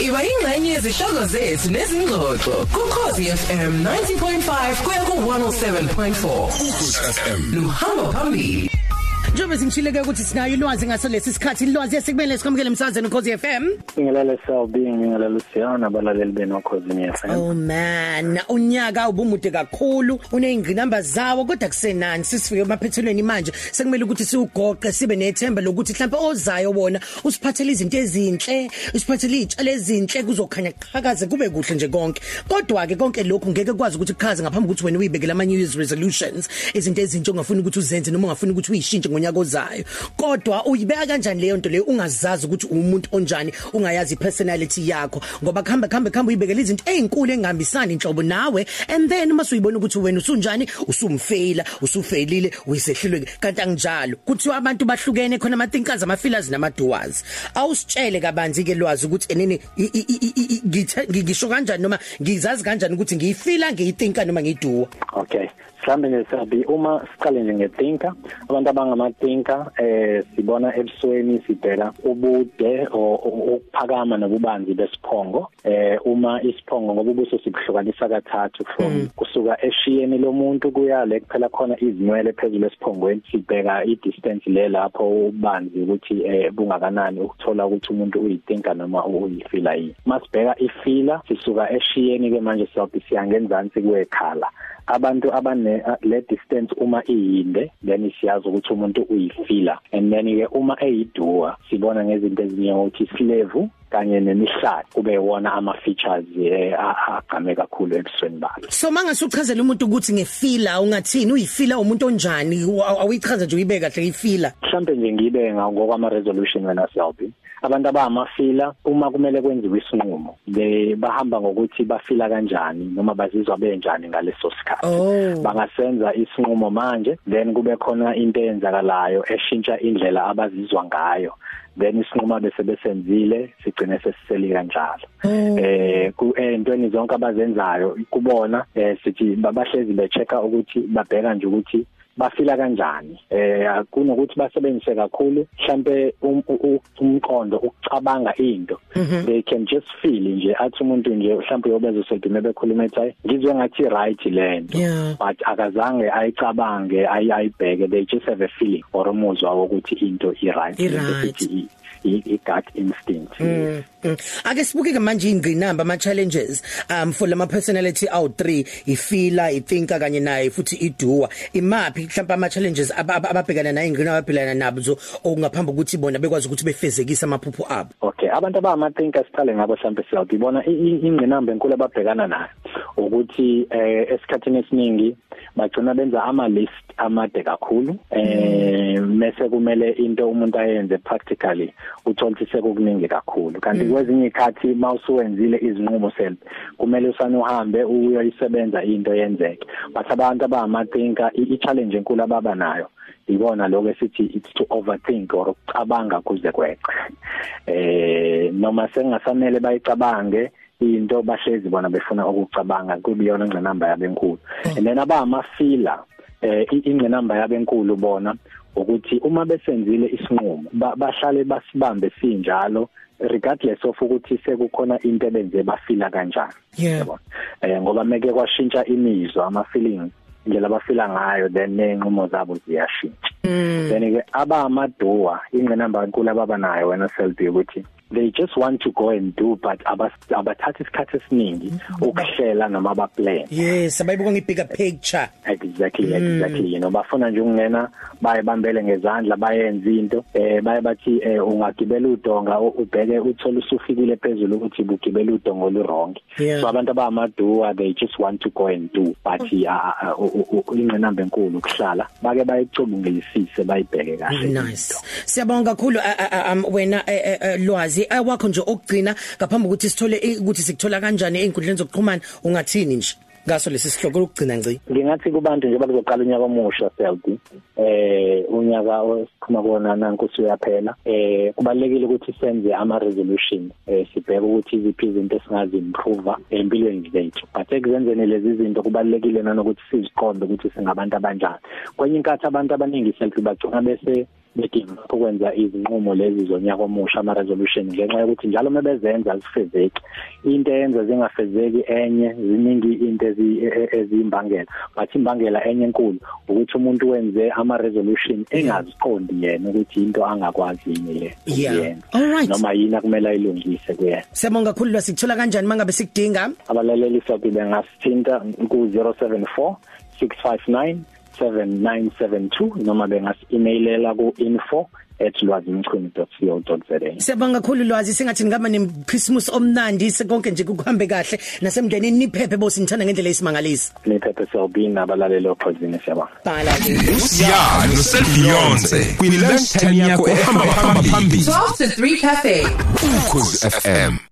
Iba ingxenye yezihloko zethu nezingxoxo kuKhosi FM 90.5 kuya ku107.4. Ukhosi FM. Luhamba phambili. Njengoba singishileke ukuthi sinayo ilwazi ngaso lesi sikhathi ilwazi esikumele sikwamukele emsazweni ukhosi FM. Ngilele selbi ngilele Luciano abalaleli benokhozi FM. Oh man, unyaka ubumude kakhulu, uneyingqinamba zawo kodwa kusenani sisifike emaphethelweni manje sekumele ukuthi siugoqe sibe nethemba lokuthi mhlawumbe ozayo wona usiphathele izinto ezinhle, usiphathele izitshalo ezinhle kuzokhanya qhakaze kube kuhle nje konke. Kodwa ke konke lokhu ngeke kwazi ukuthi kuchaze ngaphambi kokuthi wena uyibekele ama New Year's resolutions, izinto ezintsha ongafuni ukuthi uzenze noma ungafuni ukuthi uyishintshe ngonyaka ozayo. Kodwa uyibeka kanjani leyo nto leyo ungazazi ukuthi umuntu onjani, ungayazi personality yakho? Ngoba khambe khambe khambe uyibekele izinto ezinkulu engihambisani inhlobo nawe and then mase uyibona ukuthi wena usunjani usumfaila usufailile uyisehlilwe kanti anginjalo. Kuthiwa abantu bahlukene khona ama thinkers ama feelers nama doers awusitshele kabanzi ke lwazi ukuthi enene ngisho kanjani noma ngizazi kanjani ukuthi ngiyifila ngiyithinka noma ngiyiduwa. Okay. Mhlambe ngesabi uma siqale nje ngethinka abantu abangamathinka eh sibona ebusweni sibheka ubude okuphakama nobubanzi besiphongo eh uma isiphongo ngoba ubuso sibhlukanisa kathathu from mm. kusuka eshiyeni lomuntu kuya le kuphela khona izinwele phezulu esiphongweni sibheka i distance le lapho ubanzi ukuthi eh bungakanani ukuthola ukuthi umuntu uyithinka noma uyifila yini masibheka ifila sisuka eshiyeni ke manje siyabhi siyangenzansi kwekhala abantu abane le distance uma iyinde then siyazi ukuthi umuntu uyifila. And then ke uma eyiduwa sibona ngezinto ezinye ukuthi slave kanye nemihlati kube wona ama features agqame kakhulu ebusweni bakhe. So mangase uchazela umuntu ukuthi ngefila ungathini? Uyifila umuntu onjani? Awichaza nje uyibeka kahle ifila mhlambe nje ngibe ngokwama resolution wena selfie abantu abamafila uma kumele kwenziwe isinqumo be bahamba ngokuthi bafila kanjani noma bazizwa benjani ngaleso sikhathi. Oh. bangasenza isinqumo manje then kube khona into eyenzakalayo eshintsha indlela abazizwa ngayo. Then isinqumo bese besenzile sigcine sesiseli kanjalo. Eh ku entweni zonke abazenzayo kubona eh sithi babahlezi bechecka ukuthi babheka nje ukuthi bafila kanjani? Eh kunokuthi basebenzise kakhulu mhlambe umqondo ukucabanga into. They can just feel nje athi umuntu nje mhlambe yobeza usedime bekhuluma ethi ngizwe ngathi right lento but akazange ayicabange ayibheke. They just have a feeling or umuzwa wokuthi into i right i i-gut instinct. Mm, mm. ake sibuke ke manje ingqinamba ama challenges um for lama personality aw 3 ifila ithinka kanye naye futhi iduwa imaphi mhlawumbe ama challenges ababhekana nayo ingqinamba ababhekana nazo okungaphambi ukuthi bona bekwazi ukuthi befezekise amaphupho abo? Okay abantu abamathinka siqale ngabo mhlawumbe siyabona ingqinamba enkulu ababhekana nayo ukuthi eh esikhathini esiningi bagcina benza ama list amade kakhulu. Eh mase kumele into umuntu ayenze practically uthola ukuthi sekukuningi kakhulu. Kanti kwezinye ikhathi mawusuwenzile izinqumo self kumele usane uhambe uyoyisebenza into yenzeke. But abantu abamathinka i challenge enkulu ababa nayo ibona lokho esithi it's to overthink or ukucabanga kuze kweqe. Eh noma sengasamele bayicabange into bahlezi bona befuna ukucabanga kubiyona ingqinamba yabenkulu. And then abamafila eh ingqinamba yabenkulu bona ukuthi uma besenzile isinqumo bahlale basibambe sinjalo regardless of ukuthi sekukhona into ebenze bafila kanjani. Yebo eh ngoba meke kwashintsha imizwa ama feelings indlela abafila ngayo then nenqumo zabo ziyashintsha. Then ke abamadoa ingqinamba enkulu ababa nayo wena self ukuthi they just want to go and do but abathatha isikhathi esiningi ukuhlela noma ba plan yes abayibuka ngibigger picture. exactly exactly. You know bafuna nje ukungena baye bambele ngezandla bayenza into. Eh baye bathi eh ungagibela udonga ubheke uthola usufikile phezulu ukuthi bugibela udonga olurong. So abantu abamaduwa they just want to go and do but ingqinamba enkulu ukuhlala. Bake bayicubungelisise bayibheke kahle. Nice. Siyabonga kakhulu wena lwazi. Awakho nje okugcina ngaphambi ukuthi sithole ukuthi sikuthola kanjani einkundleni zokuxhumana ungathini nje ngaso lesi sihloko lokugcina ngci? Ngingathi kubantu nje bazoqala unyaka omusha seldi eh unyaka osikhuma kuona nankosi uyaphela eh kubalekile ukuthi senze ama resolution eh sibheke ukuthi iziphi izinto esingazi improve empilweni zethu. But ekuzenzeni lezi zinto kubalekile nanokuthi siziqonde ukuthi singabantu abanjani. Kwenye inkathi abantu abaningi seldi bagcina bese bedinga ukwenza izinqumo lezi zonyaka omusha ama resolution ngenxa yokuthi njalo mebezenza zifezeki into eyenza zingafezeki enye ziningi into ezi- e- e- ezimbangela but imbangela enye enkulu ukuthi umuntu wenze ama resolution engaziqondi yena ukuthi into angakwazi yini le Yeah. ukuyenza. Alright. noma yini akumele ayilungise kuyena Siyabonga kakhulu lwasikuthola kanjani mangabe sikudinga abalaleli sobe bengasithinta ku 074 659 7972 noma bengasi-emailela ku info @lwazimchunu.co.za Siyabonga kakhulu lwazi. Singathi ngaba nemchristmas omnandi sekonke nje kuhambe kahle. Nasemndenini niphephe bosinthana ngendlela esimangalisi niphephe selbini abalaleli ophozini siyabonga. Bhala ke. Usiya noselbeyonce kwi lunch time yakho ehamba phambili. 12 to 3 cafe. Ukhozi FM